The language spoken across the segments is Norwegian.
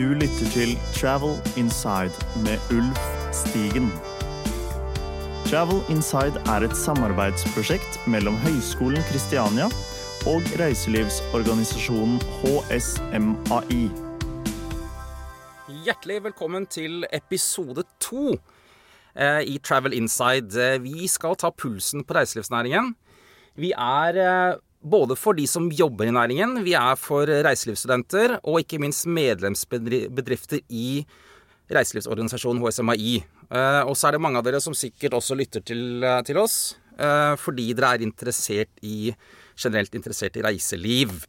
Du lytter til Travel Inside med Ulf Stigen. Travel Inside er et samarbeidsprosjekt mellom Høgskolen Kristiania og reiselivsorganisasjonen HSMAI. Hjertelig velkommen til episode to eh, i Travel Inside. Eh, Vi skal ta pulsen på reiselivsnæringen. Vi er eh, både for de som jobber i næringen, vi er for reiselivsstudenter, og ikke minst medlemsbedrifter i reiselivsorganisasjonen HSMAI. Eh, Og så er det mange av dere som sikkert også lytter til, eh, til oss, eh, fordi dere er interessert i, generelt interessert i reiseliv.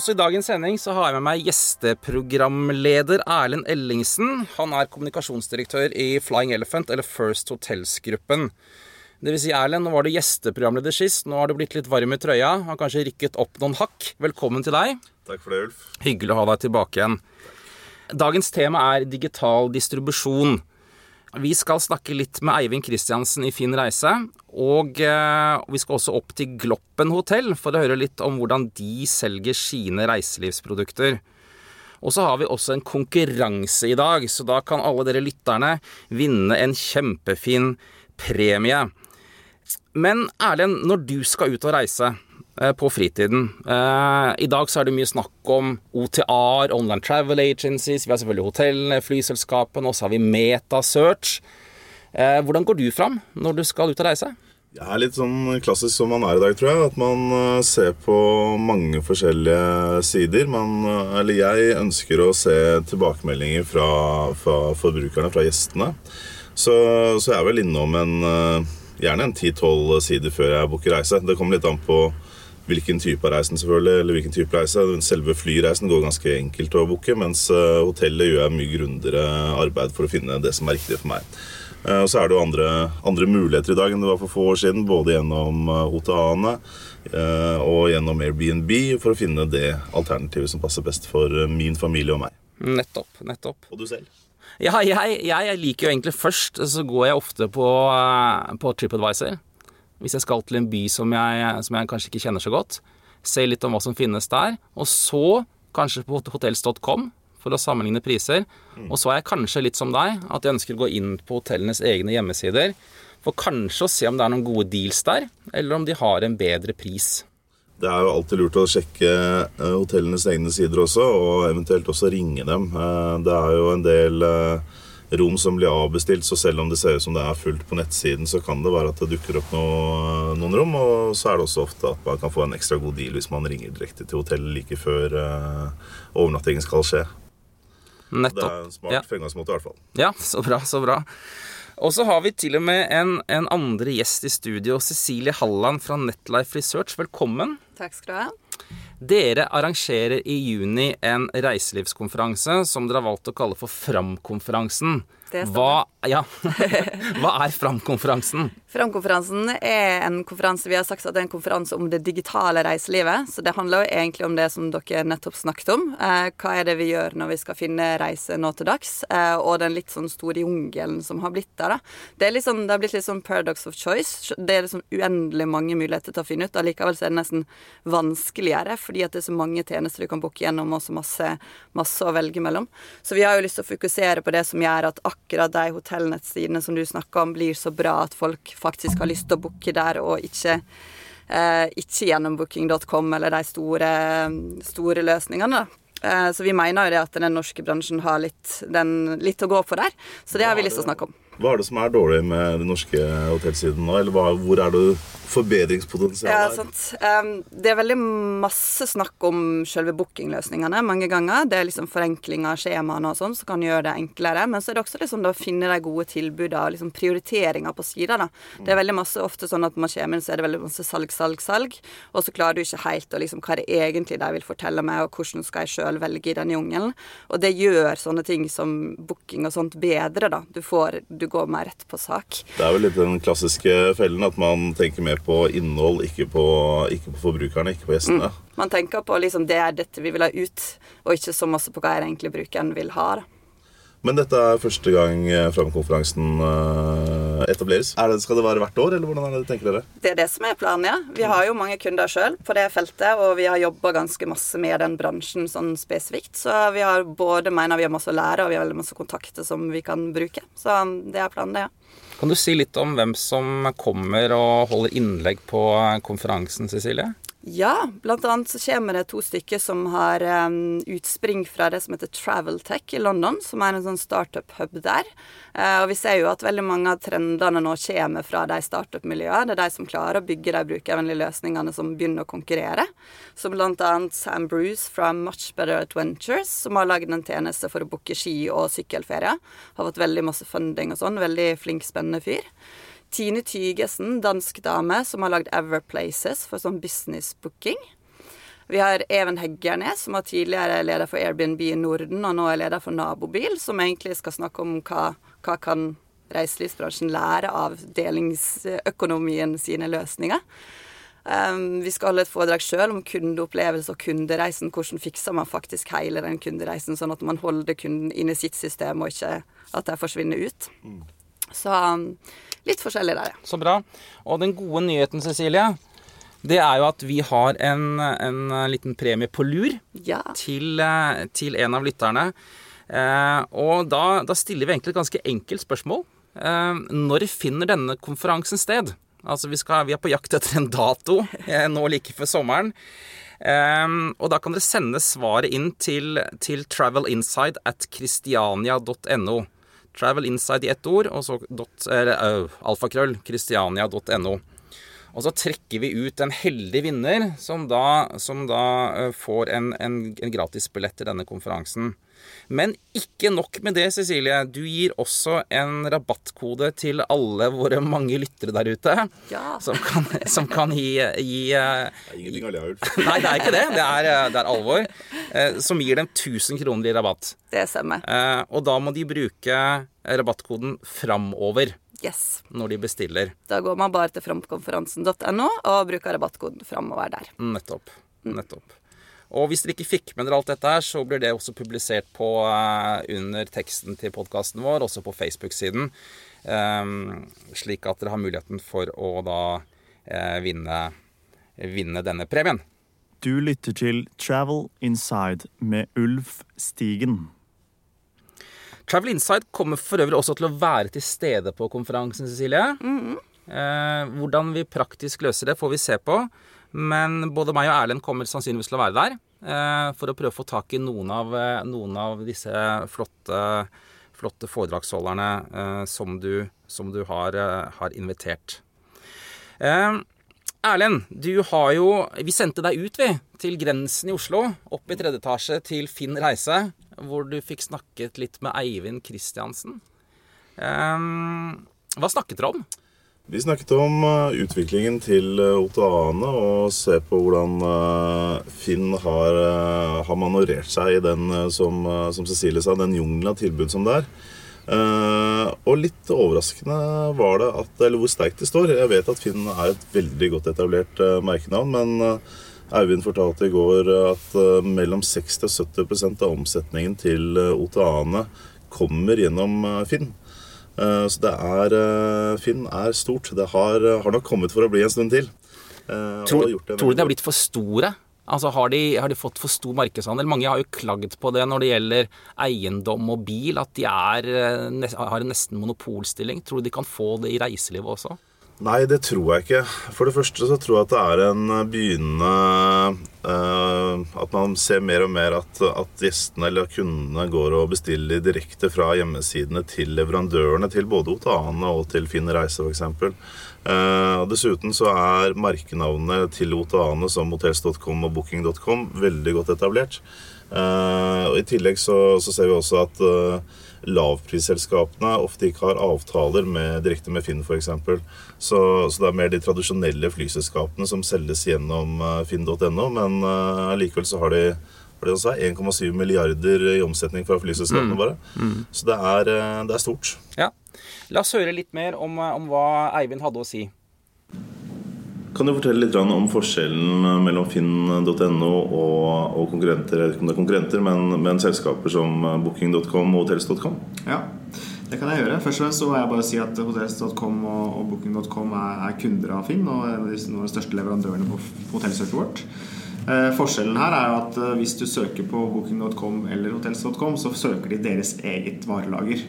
Også i dagens sending så har jeg med meg gjesteprogramleder Erlend Ellingsen. Han er kommunikasjonsdirektør i Flying Elephant, eller First Hotels-gruppen. Det vil si, Erlend, nå var du gjesteprogramleder sist. Nå har du blitt litt varm i trøya. Har kanskje rykket opp noen hakk. Velkommen til deg. Takk for det, Ulf. Hyggelig å ha deg tilbake igjen. Dagens tema er digital distribusjon. Vi skal snakke litt med Eivind Kristiansen i Finn reise. Og eh, vi skal også opp til Gloppen hotell for å høre litt om hvordan de selger sine reiselivsprodukter. Og så har vi også en konkurranse i dag, så da kan alle dere lytterne vinne en kjempefin premie. Men Erlend, når du skal ut og reise på fritiden eh, I dag så er det mye snakk om OTR, Online Travel Agencies, vi har selvfølgelig hotellene, flyselskapene, og så har vi Metasearch. Eh, hvordan går du fram når du skal ut og reise? Jeg er litt sånn klassisk som man er i dag, tror jeg. At man eh, ser på mange forskjellige sider. Man, eh, eller jeg ønsker å se tilbakemeldinger fra, fra forbrukerne, fra gjestene. Så, så jeg er vel innom en eh, gjerne en 10-12 sider før jeg booker reise. Det kommer litt an på hvilken type av reisen, selvfølgelig. eller hvilken type reise. Selve flyreisen går ganske enkelt å booke, mens eh, hotellet gjør jeg mye grundigere arbeid for å finne det som er riktig for meg. Eh, Og så er det jo andre, andre muligheter i dag enn det var for få år siden, både gjennom eh, OTA-ene og gjennom Airbnb, for å finne det alternativet som passer best for min familie og meg. Nettopp, nettopp. Og du selv? Ja, jeg, jeg liker jo egentlig først, så går jeg ofte på, på TripAdvisor. Hvis jeg skal til en by som jeg, som jeg kanskje ikke kjenner så godt. Se litt om hva som finnes der. Og så kanskje på hotels.com for å sammenligne priser. Og så er jeg kanskje litt som deg, at jeg ønsker å gå inn på hotellenes egne hjemmesider. For kanskje å se om det er noen gode deals der, eller om de har en bedre pris. Det er jo alltid lurt å sjekke eh, hotellenes egne sider også, og eventuelt også ringe dem. Eh, Det er jo en del eh, rom som blir avbestilt, så selv om det ser ut som det er fullt på nettsiden, så kan det være at det dukker opp noe, noen rom. Og så er det også ofte at man kan få en ekstra god deal hvis man ringer direkte til hotellet like før eh, overnattingen skal skje. Nettopp. Det er en smart Ja. fremgangsmåte i hvert fall. Ja, så bra, så bra. Og så har vi til og med en, en andre gjest i studio, Cecilie Halland fra Netlife Research. Velkommen. Takk skal du ha. Dere arrangerer i juni en reiselivskonferanse som dere har valgt å kalle for Fram-konferansen. Hva, ja. Hva er Fram-konferansen? Framkonferansen er en konferanse vi har sagt at det er en konferanse om det digitale reiselivet. Så det handler jo egentlig om det som dere nettopp snakket om. Eh, hva er det vi gjør når vi skal finne reise nå til dags? Eh, og den litt sånn store jungelen som har blitt der. da. Det, sånn, det har blitt litt sånn paradox of choice. Det er liksom uendelig mange muligheter til å finne ut. Allikevel så er det nesten vanskeligere, fordi at det er så mange tjenester du kan booke gjennom, og så masse, masse å velge mellom. Så vi har jo lyst til å fokusere på det som gjør at akkurat de hotellnettsidene som du snakker om, blir så bra at folk faktisk har lyst til å booke der, og ikke eh, ikke gjennom booking.com eller de store, store løsningene. da. Eh, så vi mener jo det at den norske bransjen har litt, den, litt å gå for der. Så det har vi lyst til å snakke om. Hva er det som er dårlig med den norske hotellsiden nå? Eller hvor er det forbedringspotensial Ja, er? det er veldig masse snakk om selve bookingløsningene mange ganger. Det er liksom forenkling av skjemaene og sånn som kan gjøre det enklere. Men så er det også liksom det å finne de gode tilbudene og liksom prioriteringer på sida. da. Det er veldig masse ofte sånn at man kommer inn, så er det veldig masse salg, salg, salg. Og så klarer du ikke helt å liksom hva det egentlig de vil fortelle meg, og hvordan skal jeg sjøl velge i den jungelen. Og det gjør sånne ting som booking og sånt bedre, da. Du får Du går mer rett på sak. Det er vel litt den klassiske fellen at man tenker mer på innhold, ikke på, ikke på forbrukerne, ikke på gjestene. Man tenker på liksom det er dette vi vil ha ut, og ikke så masse på hva er egentlig brukeren vil ha. da. Men dette er første gang Framkonferansen Fram-konferansen eh, etableres. Er det, skal det være hvert år, eller hvordan er det, tenker dere? Det er det som er planen, ja. Vi har jo mange kunder sjøl på det feltet, og vi har jobba ganske masse med den bransjen sånn spesifikt. Så vi har både mener vi har masse å lære, og vi har veldig masse kontakter som vi kan bruke. Så det er planen, det, ja. Kan du si litt om hvem som kommer og holder innlegg på konferansen, Cecilie? Ja, blant annet så kommer det to stykker som har um, utspring fra det som heter Traveltech i London, som er en sånn startup-hub der. Uh, og vi ser jo at veldig mange av trendene nå kommer fra de startup-miljøene. Det er de som klarer å bygge de brukervennlige løsningene som begynner å konkurrere. Som blant annet Sam Bruce fra Much Better Adventures, som har lagd en tjeneste for å booke ski og sykkelferie. Har fått veldig masse funding og sånn. Veldig flink, spennende fyr. Tine Tygesen, dansk dame, som har lagd Everplaces for sånn business booking. Vi har Even Heggernes, som var tidligere leder for Airbnb i Norden, og nå er leder for Nabobil, som egentlig skal snakke om hva, hva kan reiselivsbransjen lære av delingsøkonomien sine løsninger. Um, vi skal holde et foredrag sjøl om kundeopplevelse og kundereisen. Hvordan fikser man faktisk hele den kundereisen, sånn at man holder kunden inn i sitt system, og ikke at de forsvinner ut. Mm. Så um, litt forskjellig der, ja. Så bra. Og den gode nyheten, Cecilie, det er jo at vi har en, en liten premie på lur ja. til, eh, til, en av lytterne. Eh, og da, da, stiller vi egentlig et ganske enkelt spørsmål. Eh, når finner denne konferansen sted? Altså, vi, skal, vi er på jakt etter en dato eh, nå like før sommeren. Um, og da kan dere sende svaret inn til, til travelinside at christiania.no. Travel Inside i ett ord, og så dot, eller, alfakrøll christiania.no. Og så trekker vi ut en heldig vinner som da, som da uh, får en, en, en gratisbillett til denne konferansen. Men ikke nok med det, Cecilie. Du gir også en rabattkode til alle våre mange lyttere der ute. Ja. Som, kan, som kan, gi, gi er Ingenting alle har gjort. Nei, det er ikke det. Det er, det er alvor. Som gir dem 1000 kroner i rabatt. Det stemmer. Og da må de bruke rabattkoden 'framover'. Yes. Når de bestiller. Da går man bare til framkonferansen.no og bruker rabattkoden 'framover' der. Nettopp. Nettopp. Og hvis dere ikke fikk med dere alt dette her, så blir det også publisert på, uh, under teksten til podkasten vår, også på Facebook-siden. Um, slik at dere har muligheten for å da uh, vinne, vinne, denne premien. Du lytter til Travel Inside med Ulf Stigen. Travel Inside kommer for øvrig også til å være til stede på konferansen, Cecilie. Mm -hmm. hvordan vi praktisk løser det, får vi se på. Men både meg og Erlend kommer sannsynligvis til å være der eh, for å prøve å få tak i noen av, eh, noen av disse flotte, flotte foredragsholderne som du, som du har, har, invitert. Erlend, du har jo Vi sendte deg ut, vi, til grensen i Oslo. Opp i tredje etasje til Finn Reise, hvor du fikk snakket litt med Eivind Kristiansen. Hva snakket dere om? Vi snakket om uh, utviklingen til uh, Otoane og se på hvordan uh, Finn har, har, manøvrert seg i den, som, som, Cecilie sa, den jungelen av tilbud som det er. Og litt overraskende var det at, eller hvor sterkt det står. Jeg vet at Finn er et veldig godt etablert merkenavn, men Eivind fortalte i går at mellom 60 og 70% av omsetningen til OTA-ene kommer gjennom Finn. Så det er Finn er stort. Det har, har, nok kommet for å bli en stund til. Tror, tror du de har blitt for store? Altså, har de, har de, fått for stor markedsandel? Mange har jo klagd på det når det gjelder eiendom og bil, at de er, har en nesten monopolstilling. Tror du de kan få det i reiselivet også? Nei, det tror jeg ikke. For det første så tror jeg at det er en begynnende uh, At man ser mer og mer at, at, gjestene eller kundene går og bestiller direkte fra hjemmesidene til leverandørene til både Otane og til Finn Reise f.eks. Uh, dessuten så er merkenavnene til Otane som hotels.com og booking.com veldig godt etablert. Uh, og I tillegg så, så, ser vi også at uh, lavprisselskapene ofte ikke har avtaler med, direkte med Finn f.eks. Så, så det er mer de tradisjonelle flyselskapene som selges gjennom finn.no. Men allikevel så har de 1,7 milliarder i omsetning fra flyselskapene mm. bare. Mm. Så det er, eh, det er, stort. Ja. La oss høre litt mer om, om hva Eivind hadde å si. Kan du fortelle litt om forskjellen mellom finn.no og, og, konkurrenter, jeg vet ikke om det er konkurrenter, men, men selskaper som booking.com og hotels.com? Ja, det kan jeg gjøre. Først og fremst så vil jeg bare si at hotels.com og, og booking.com er, er, kunder av Finn og en av de, noen av de største leverandørene på, på hotellsøket vårt. Eh, forskjellen her er at eh, hvis du søker på booking.com eller hotels.com, så søker de deres eget varelager.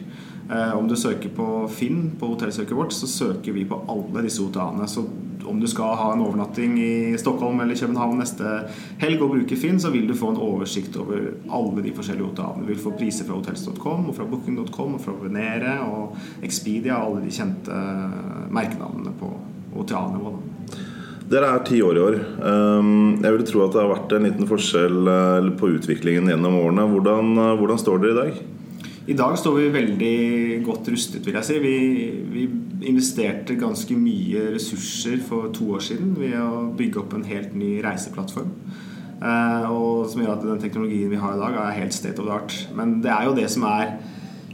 Eh, om du søker på Finn på hotellsøket vårt, så søker vi på alle disse OTA-ene. Så om du skal ha en overnatting i Stockholm eller København neste helg og bruke Finn, så vil du få en oversikt over alle de forskjellige OTA-ene. Du vil få priser fra hotels.com og fra booking.com og fra Venere og Expedia, og alle de kjente merkenavnene på OTA-nivå. Dere er ti år i år. Ehm, jeg vil tro at det har vært en liten forskjell eh, på utviklingen gjennom årene. Hvordan, eh, hvordan står dere i dag? I dag står vi veldig godt rustet, vil jeg si. Vi, vi, investerte ganske mye ressurser for to år siden ved å bygge opp en helt ny reiseplattform. Eh, og som gjør at den teknologien vi har i dag, er helt state of the art. Men det er jo det som er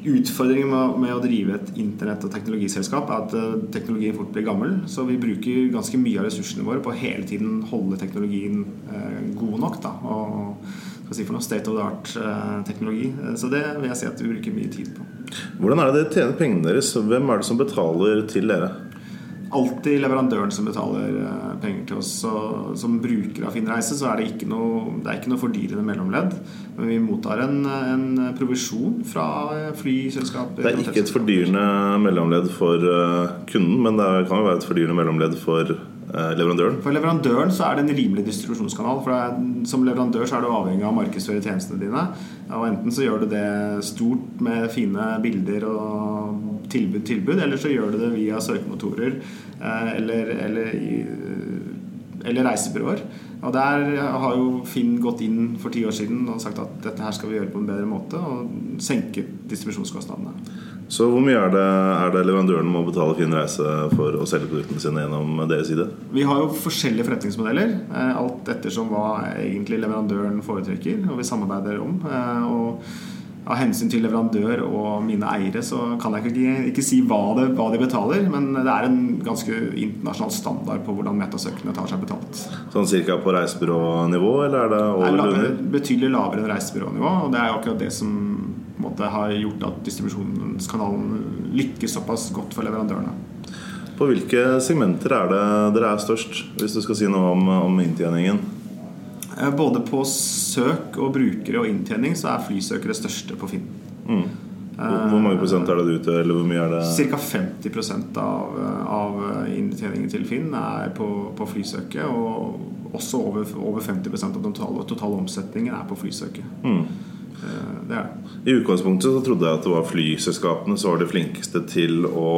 Utfordringen med, med, å drive et internett- og teknologiselskap er at uh, teknologien fort blir gammel. Så vi bruker ganske mye av ressursene våre på å hele tiden holde teknologien uh, god nok. Da, og skal si for noe state of the art-teknologi. Uh, så det vil jeg si at vi bruker mye tid på. Hvordan er det dere tjener pengene deres? Hvem er det som betaler til dere? Alltid leverandøren som betaler eh, penger til oss. Så, som bruker av Finnreise så er det ikke noe, det er ikke noe fordyrende mellomledd. Men vi mottar en, en provisjon fra flyselskapet. Det er ikke et fordyrende mellomledd for eh, kunden, men det kan jo være et fordyrende mellomledd for eh, leverandøren? For leverandøren så er det en rimelig distribusjonskanal. For er, Som leverandør så er du avhengig av å markedsføre tjenestene dine. Og Enten så gjør du det stort med fine bilder og tilbud, tilbud, eller så gjør du det via søkemotorer eh, eller, eller, eller reisebyråer. Og Der har jo Finn gått inn for ti år siden og sagt at dette her skal vi gjøre på en bedre måte, og senke distribusjonskostnadene. Så hvor mye er det, er det leverandøren må betale Finn Reise for å selge produktene sine gjennom deres side? Vi har jo forskjellige forretningsmodeller, eh, alt ettersom hva egentlig leverandøren foretrekker og vi samarbeider om. Eh, og av hensyn til leverandør og mine eiere så kan jeg ikke, ikke si hva, det, hva, de betaler, men det er en ganske internasjonal standard på hvordan metasøkene tar seg betalt. Sånn cirka på reisebyrånivå, eller er det over eller Betydelig lavere enn reisebyrånivå, og det er akkurat det som måte, har gjort at distribusjonskanalen lykkes såpass godt for leverandørene. På hvilke segmenter er det dere er størst, hvis du skal si noe om, om inntjeningen? Eh, både på søk og brukere og inntjening så er flysøkere største på Finn. Mm. Hvor mange prosent er det utgjør? Eller hvor mye er det? Ca. 50% av, av inntjeningen til Finn er på, på flysøket. Og også over, over 50% av den totale, totale omsetningen er på flysøket. Mm. Eh, det. I utgangspunktet så trodde jeg at det var flyselskapene som var de flinkeste til å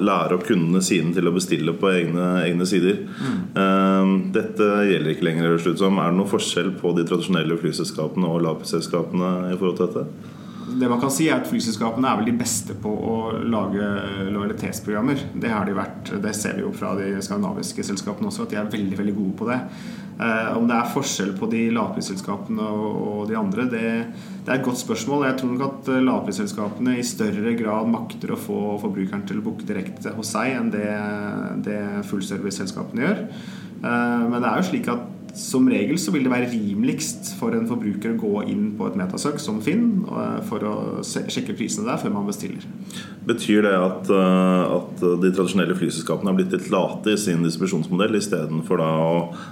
lære opp kundene sine til å bestille på egne, egne sider. Mm. Dette gjelder ikke lenger. Er det noen forskjell på de tradisjonelle flyselskapene og lavprisselskapene i forhold til dette? Det man kan si er at Flyselskapene er vel de beste på å lage lojalitetsprogrammer. Det har de vært, det ser vi jo fra de skandinaviske selskapene også, at de er veldig veldig gode på det. Eh, om det er forskjell på de lavprisselskapene og, de andre, det, det, er et godt spørsmål. Jeg tror nok at eh, lavprisselskapene i større grad makter å få forbrukeren til å booke direkte hos seg enn det, det fullservice-selskapene gjør. Eh, men det er jo slik at som regel så vil det være rimeligst for en forbruker å gå inn på et metasøk som Finn eh, for å sjekke prisene der før man bestiller. Betyr det at, eh, at de tradisjonelle flyselskapene har blitt litt late i sin distribusjonsmodell? Istedenfor å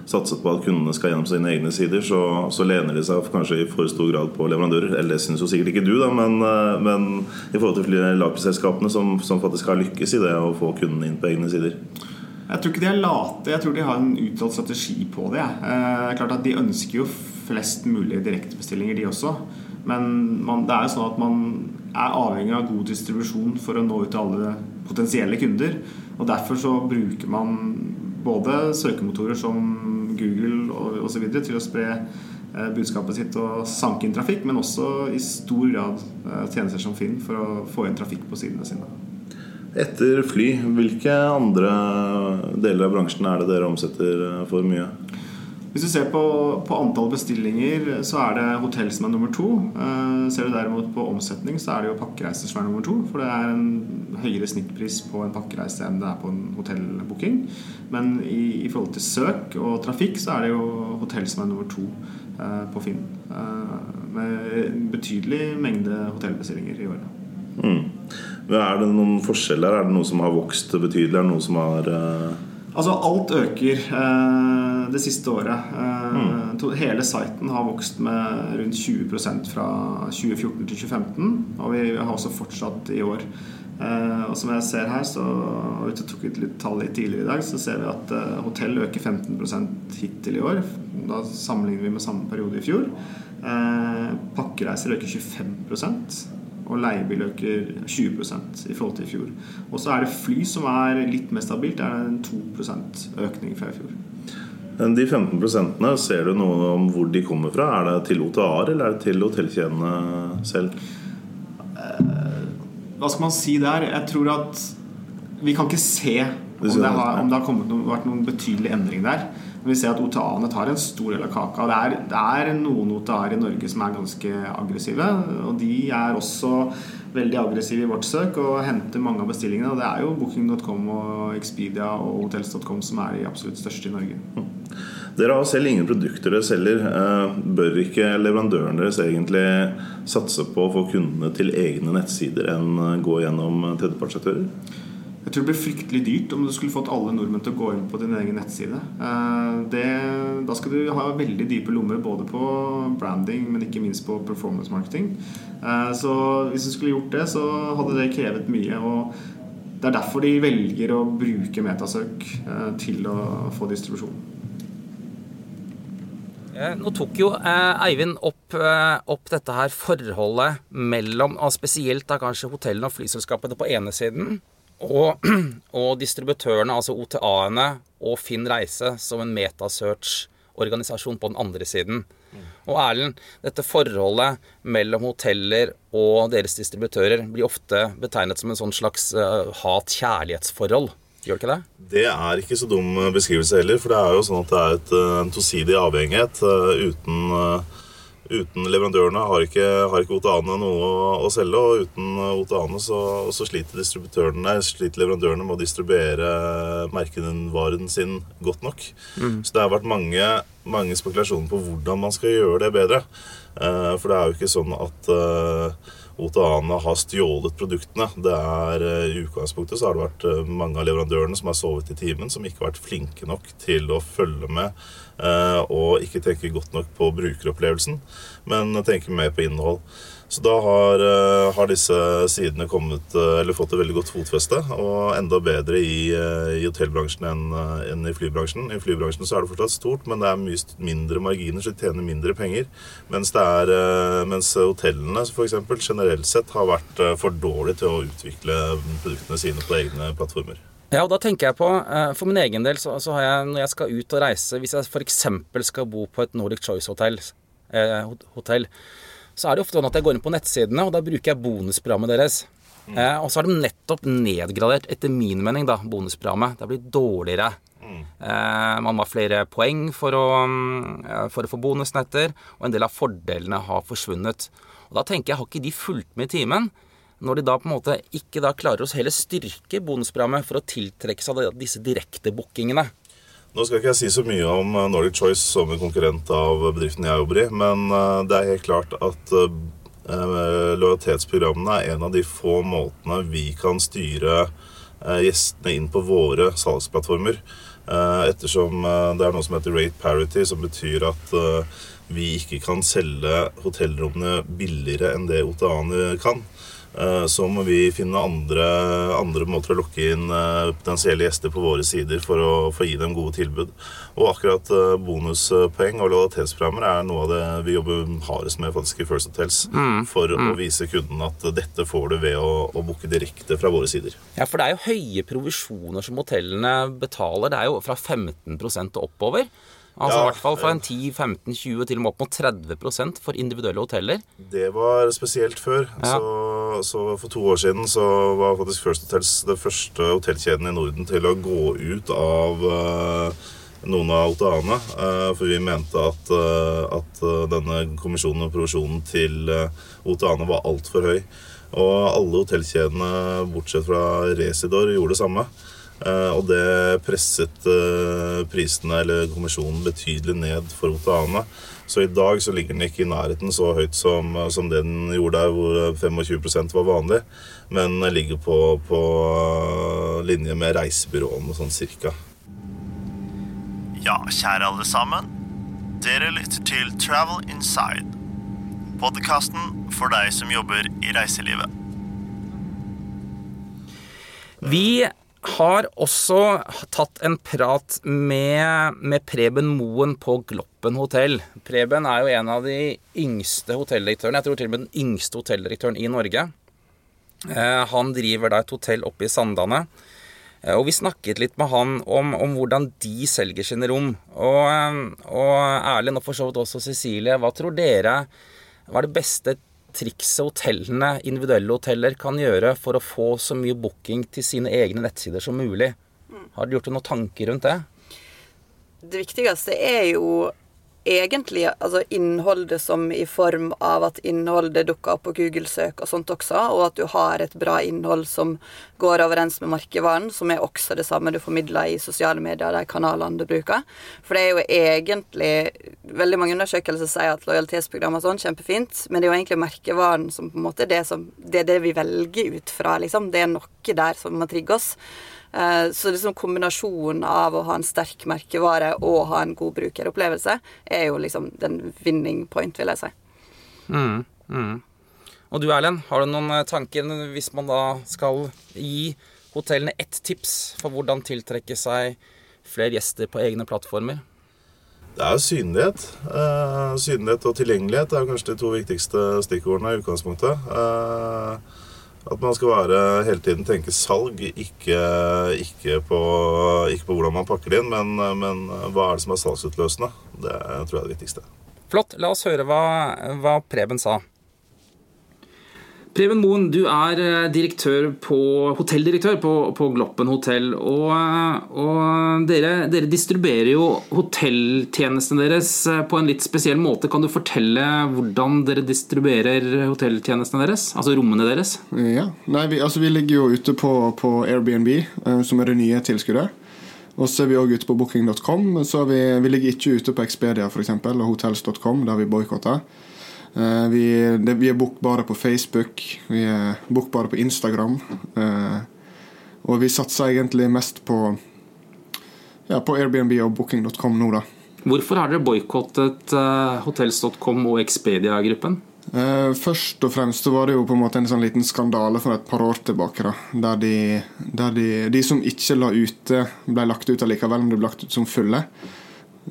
satse på at kundene skal gjennom sine egne sider, så, så, lener de seg kanskje i for stor grad på leverandører. Eller det syns jo sikkert ikke du, da, men, eh, men i forhold til lagprisselskapene som, som faktisk har lykkes i det å få kundene inn på egne sider. Jeg tror ikke de er late. Jeg tror de har en uttalt strategi på det. Eh, klart at De ønsker jo flest mulig direktebestillinger, de også. Men man, det er jo sånn at man er avhengig av god distribusjon for å nå ut til alle potensielle kunder. Og Derfor så bruker man både søkemotorer som Google og osv. til å spre eh, budskapet sitt og sanke inn trafikk, men også i stor grad eh, tjenester som Finn for å få inn trafikk på sidene sine. Etter fly, hvilke andre deler av bransjen er det dere omsetter for mye? Hvis du ser på, på, antall bestillinger, så er det hotell som er nummer to. Eh, ser du derimot på omsetning, så er det jo pakkereiser som er nummer to. For det er en høyere snittpris på en pakkereise enn det er på en hotellbooking. Men i, i, forhold til søk og trafikk, så er det jo hotell som er nummer to eh, på Finn. Eh, med betydelig mengde hotellbestillinger i året. Mm. Er det noen forskjeller? Er det noe som har vokst betydelig? Er det noe som har uh... Altså alt øker eh, det siste året. Eh, mm. Hele siten har vokst med rundt 20% fra 2014 til 2015. Og vi har også fortsatt i år. Eh, og som jeg ser her, så vi tok ut litt tall litt tidligere i dag, så ser vi at eh, hotell øker 15% hittil i år. Da sammenligner vi med samme periode i fjor. Eh, pakkereiser øker 25 og leiebil øker 20 i forhold til i fjor. Og så er det fly som er litt mer stabilt. Det er en 2% økning fra i fjor. De 15 prosentene, ser du noe om hvor de kommer fra? Er det til OTAR eller er det til hotellkjedene selv? Eh, hva skal man si der? Jeg tror at vi kan ikke se om det har, om det har kommet noen, vært noen betydelig endring der. Men vi ser at OTA-ene tar en stor del av kaka. Det er, det er noen OTA-er i Norge som er ganske aggressive. Og de er også veldig aggressive i vårt søk og henter mange av bestillingene. Og det er jo Booking.com og Expedia og Hotels.com som er de absolutt største i Norge. Dere har selv ingen produkter dere selger. Eh, bør ikke leverandøren deres egentlig satse på å få kundene til egne nettsider enn gå gjennom tredjepartsaktører? Jeg tror det blir fryktelig dyrt om du skulle fått alle nordmenn til å gå inn på din egen nettside. Eh, det, da skal du ha veldig dype lommer både på branding, men ikke minst på performance marketing. Eh, så hvis du skulle gjort det, så hadde det krevet mye. og Det er derfor de velger å bruke metasøk eh, til å få distribusjon. Nå tok jo Eivind opp, opp, dette her forholdet mellom, og spesielt da kanskje hotellene og flyselskapene på ene siden, og, og distributørene, altså OTA-ene og Finn Reise som en metasearch-organisasjon på den andre siden. Og Erlend, dette forholdet mellom hoteller og deres distributører blir ofte betegnet som en sånn slags uh, hat-kjærlighetsforhold. Gjør det ikke det? Det er ikke så dum beskrivelse heller. For det er jo sånn at det er et, eh, en tosidig avhengighet uten uten leverandørene har ikke, har ikke OTA-ene noe å, å, selge. Og uten OTA-ene så, så, sliter distributørene, sliter leverandørene med å distribuere merkevaren sin godt nok. Mm. Så det har vært mange, mange, spekulasjoner på hvordan man skal gjøre det bedre. Eh, for det er jo ikke sånn at eh, OTA-ene har stjålet produktene. Det er eh, I utgangspunktet så har det vært eh, mange av leverandørene som har sovet i timen, som ikke har vært flinke nok til å følge med eh, og ikke tenke godt nok på brukeropplevelsen, men tenke mer på innhold. Så da har, eh, har, disse sidene kommet, eh, fått et veldig godt fotfeste, og enda bedre i, eh, i hotellbransjen enn, enn, i flybransjen. I flybransjen så er det fortsatt stort, men det er mye mindre marginer, så de tjener mindre penger. Mens, er, mens hotellene for eksempel, generelt sett har vært for dårlige til å utvikle produktene sine på egne plattformer. Ja, og da tenker jeg på, For min egen del så, så har jeg, når jeg skal ut og reise Hvis jeg f.eks. skal bo på et Nordic Choice-hotell, eh, hotell, så er det ofte sånn at jeg går inn på nettsidene, og da bruker jeg bonusprogrammet deres. Mm. Eh, og så har de nettopp nedgradert, etter min mening, da, bonusprogrammet. Det har blitt dårligere. Mm. Eh, man må ha flere poeng for å, mm, for å få bonusnetter, og en del av fordelene har forsvunnet. Og da tenker jeg, har ikke de fulgt med i timen? Når de da på en måte ikke da klarer å heller styrke bonusprogrammet for å tiltrekke seg disse direktebookingene. Nå skal ikke jeg si så mye om eh, Nordic Choice som en konkurrent av bedriften jeg jobber i, men eh, det er helt klart at eh, lojalitetsprogrammene er en av de få måtene vi kan styre gjestene inn på våre salgsplattformer. Ettersom det er noe som heter rate parity, som betyr at vi ikke kan selge hotellrommene billigere enn det OTA-ene kan. Eh, så må vi finne andre, andre, måter å lokke inn eh, potensielle gjester på våre sider for å, for å gi dem gode tilbud. Og akkurat eh, bonuspoeng og lojalitetsprogrammer er noe av det vi jobber hardest med faktisk i First Hotels. Mm. For mm. å vise kunden at dette får du ved å, å booke direkte fra våre sider. Ja, for det er jo høye provisjoner som hotellene betaler. Det er jo fra 15% og oppover. Altså ja, I hvert fall fra en 10-15-20 til og med opp mot 30% for individuelle hoteller. Det var spesielt før. Ja. Så, så, For to år siden så var faktisk First Hotels det første hotellkjeden i Norden til å gå ut av uh, av Oteane. eh, For vi mente at, uh, at denne kommisjonen og provisjonen til Oteane var altfor høy. Og alle hotellkjedene, bortsett fra Residor, gjorde det samme. Og det presset prisene, eller kommisjonen, betydelig ned for Oteane. Så i dag så ligger den ikke i nærheten så høyt som, som det den gjorde der, hvor 25% var vanlig. Men den ligger på, på linje med reisebyråene, sånn cirka. Ja, kjære alle sammen. Dere lytter til Travel Inside. Podkasten for deg som jobber i reiselivet. Vi har også tatt en prat med, med Preben Moen på Gloppen hotell. Preben er jo en av de yngste hotelldirektørene, jeg tror til og med den yngste hotelldirektøren i Norge. Eh, Han driver da et hotell oppe i Sandane. Eh, Og vi snakket litt med han om, om hvordan de selger sine rom. Og, eh, og Erlend, og for så vidt også Cecilie, hva tror dere hva er det beste trikset hotellene, individuelle hoteller, kan gjøre for å få så mye booking til sine egne nettsider som mulig? Har dere gjort dere noen tanker rundt det? Det viktigste er jo egentlig altså innholdet som i form av at innholdet dukker opp på Google-søk og sånt også, og at du har et bra innhold som går overens med markedvaren, som er også det samme du formidler i sosiale medier, de kanalene du bruker. For det er jo egentlig Veldig mange undersøkelser sier at lojalitetsprogram og sånn, kjempefint, men det er jo egentlig merkevaren som på en måte er det, som, det er det vi velger ut fra, liksom. Det er noe der som må trigge oss. Eh, Så liksom kombinasjonen av å ha en sterk merkevare og ha en god brukeropplevelse er jo liksom den winning point, vil jeg si. Mm, mm. Og du Erlend, har du noen eh, tanker hvis man da skal gi hotellene ett tips for hvordan tiltrekke seg flere gjester på egne plattformer? Det er jo synlighet. Eh, synlighet og tilgjengelighet er kanskje de to viktigste stikkordene i utgangspunktet. Eh, at man skal være hele tiden tenke salg, ikke, ikke, på, ikke på hvordan man pakker det inn, men, men hva er det som er salgsutløsende. Det tror jeg er det viktigste. Flott. La oss høre hva, hva Preben sa. Preben Moen, du er eh, direktør på, hotelldirektør på, på Gloppen hotell. Og, og dere, dere distribuerer jo hotelltjenestene deres eh, på en litt spesiell måte. Kan du fortelle hvordan dere distribuerer hotelltjenestene deres? Altså rommene deres? Ja, Nei, vi, altså, vi ligger jo ute på, på Airbnb, eh, som er det nye tilskuddet. Og så er vi òg ute på booking.com. Så vi, vi ligger ikke ute på Expedia for eksempel, og hotels.com, der vi boikotter. Eh, vi, det, vi er bookbare på Facebook, vi er bookbare på Instagram. eh, og vi satser egentlig mest på, ja, på Airbnb og booking.com nå, da. Hvorfor har dere boikottet uh, hotels.com og Expedia-gruppen? Eh, først og fremst var det jo på en måte en sånn liten skandale for et par år tilbake. da, Der de, der de, de som ikke la ute, ble lagt ut allikevel, men de ble lagt ut som fulle.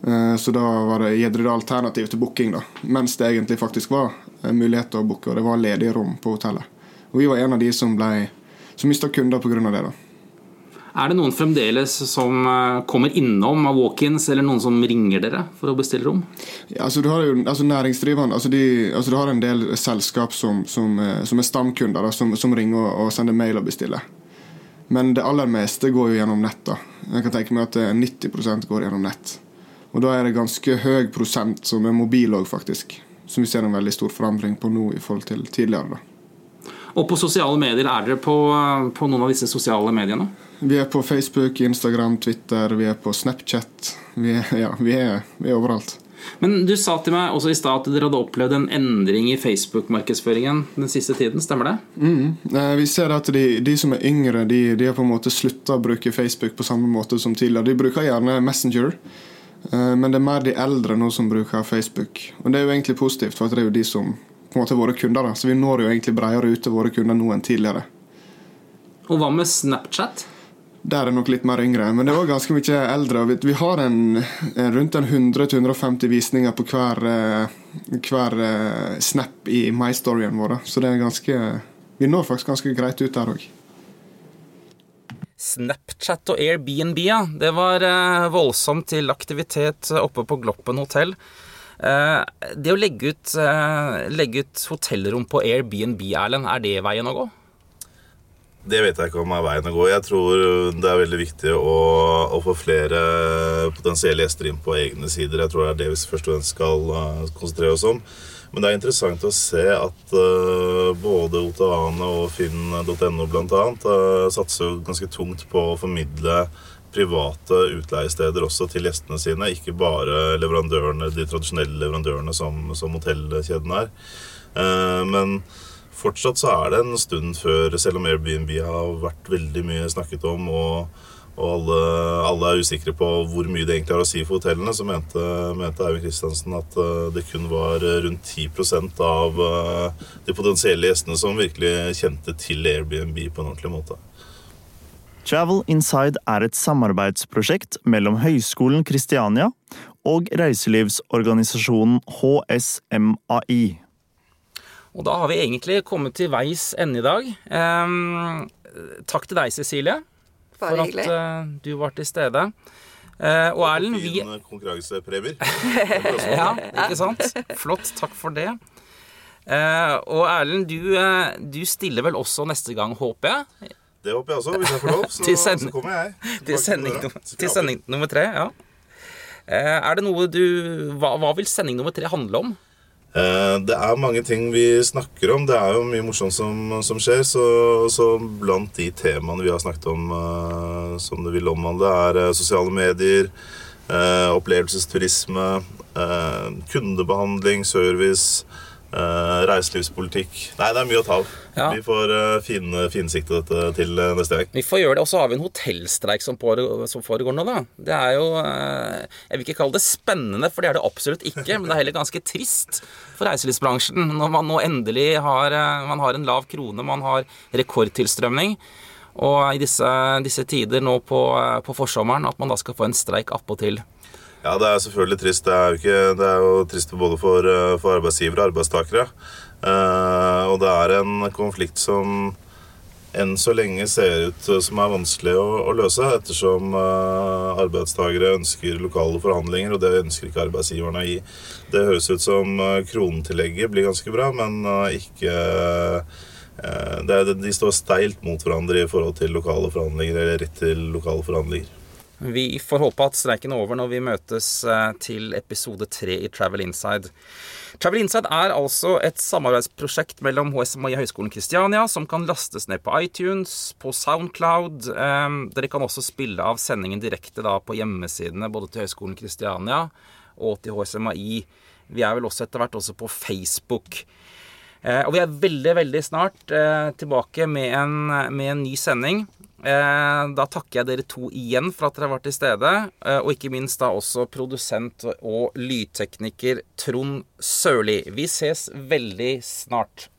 Eh, så da var det gitt alternativ til booking, da. Mens det egentlig faktisk var en mulighet til å booke, og det var ledige rom på hotellet. Og vi var en av de som, ble, som mista kunder pga. det. da. Er det noen fremdeles som eh, kommer innom av walk-ins, eller noen som ringer dere for å bestille rom? Ja, altså du har jo altså næringsdrivende altså, de, altså du har en del selskap som, som, eh, som er stamkunder, da, som, som ringer og, og sender mail og bestiller. Men det aller meste går jo gjennom nett. da. Jeg kan tenke meg at eh, 90% går gjennom nett. Og da er det ganske høy prosent som er mobil òg, faktisk. Som vi ser en veldig stor forandring på nå i forhold til tidligere. da. Og på sosiale medier, er dere på, på noen av disse sosiale mediene? Vi er på Facebook, Instagram, Twitter, vi er på Snapchat. Vi er, ja, vi er, vi er overalt. Men du sa til meg også i stad at dere hadde opplevd en endring i Facebook-markedsføringen den siste tiden. Stemmer det? Mm. Eh, Vi ser at de, de som er yngre, de, de har på en måte slutta å bruke Facebook på samme måte som tidligere. De bruker gjerne Messenger, men det er mer de eldre nå som bruker Facebook. Og det er jo egentlig positivt, for det er jo de som på en måte er våre kunder. da. Så vi når jo egentlig bredere ut til våre kunder nå enn tidligere. Og hva med Snapchat? Der er det nok litt mer yngre, men det er også ganske mye eldre. Vi har en, en rundt en 100-150 visninger på hver, eh, hver eh, snap i My-storyen vår. Så det er ganske Vi når faktisk ganske greit ut der òg. Snapchat og Airbnb, ja. Det var eh, voldsomt til aktivitet oppe på Gloppen hotell. Eh, det å legge ut, eh, legge ut hotellrom på Airbnb, Erlend, er det veien å gå? Det vet jeg ikke om er veien å gå. Jeg tror det er veldig viktig å, å få flere potensielle gjester inn på egne sider. Jeg tror det er det vi først og fremst skal uh, konsentrere oss om. Men det er interessant å se at uh, både Otaane og finn.no bl.a. Uh, satser ganske tungt på å formidle private utleiesteder også til gjestene sine. Ikke bare leverandørene, de tradisjonelle leverandørene som, som hotellkjeden er. Uh, men fortsatt så er det en stund før, selv om Airbnb har vært veldig mye snakket om, og, og alle, alle, er usikre på hvor mye det egentlig har å si for hotellene, så mente, mente Eivind Kristiansen at uh, det kun var rundt 10% av uh, de potensielle gjestene som virkelig kjente til Airbnb på en ordentlig måte. Travel Inside er et samarbeidsprosjekt mellom Høgskolen Kristiania og reiselivsorganisasjonen HSMAI. Og da har vi egentlig kommet til veis ende i dag. Um, takk til deg, Cecilie, Bare for hyggelig. at uh, du var til stede. Uh, og Erlend, vi Fin konkurransepremier. Ja, ikke sant? Flott. Takk for det. Uh, og Erlend, du, uh, du stiller vel også neste gang, håper jeg? Det håper jeg også. Hvis jeg får lov, så, Til send- så kommer jeg. Til sending, til sending nummer tre, ja. Uh, er det noe du hva, hva vil sending nummer tre handle om? Eh, Det er mange ting vi snakker om. Det er jo mye morsomt som, som skjer. Så, så blant de temaene vi har snakket om eh, som det vil omhandle, er eh, sosiale medier, opplevelsesturisme, eh, kundebehandling, service, reiselivspolitikk. Nei, det er mye å ta av. Ja. Vi får uh, fin, finsikte dette til eh, neste gang. Vi får gjøre det, og så har vi en hotellstreik som, pågår- som foregår nå, da. Det er jo eh, Jeg vil ikke kalle det spennende, for det er det absolutt ikke. Men det er heller ganske trist for reiselivsbransjen når man nå endelig har, man har en lav krone, man har rekordtilstrømning. Og i disse, disse tider nå på, på forsommeren, at man da skal få en streik appåtil. Ja, det er selvfølgelig trist. Det er jo, ikke, det er jo trist både for, eh, for arbeidsgivere og arbeidstakere. Eh, og det er en konflikt som enn så lenge ser ut som er vanskelig å, å løse, ettersom uh, arbeidstakere ønsker lokale forhandlinger, og det ønsker ikke arbeidsgiverne å gi. Det høres ut som eh, kronetillegget blir ganske bra, men eh, ikke det, De står steilt mot hverandre i forhold til lokale forhandlinger, eller rett til lokale forhandlinger. Vi får håpe at streiken er over når vi møtes eh, til episode tre i Travel Inside. Travel Inside er altså et samarbeidsprosjekt mellom HSMI og Høgskolen Kristiania, som kan lastes ned på iTunes, på Soundcloud. Eh, Dere kan også spille av sendingen direkte på hjemmesidene både til Høgskolen Kristiania og til HSMI. Vi er vel også etter hvert også på Facebook. Eh, og vi er veldig, veldig snart eh, tilbake med en, med en ny sending. Eh, da takker jeg dere to igjen for at dere har vært til stede. Eh, og ikke minst da også produsent og lydtekniker Trond Sørli. Vi ses veldig snart.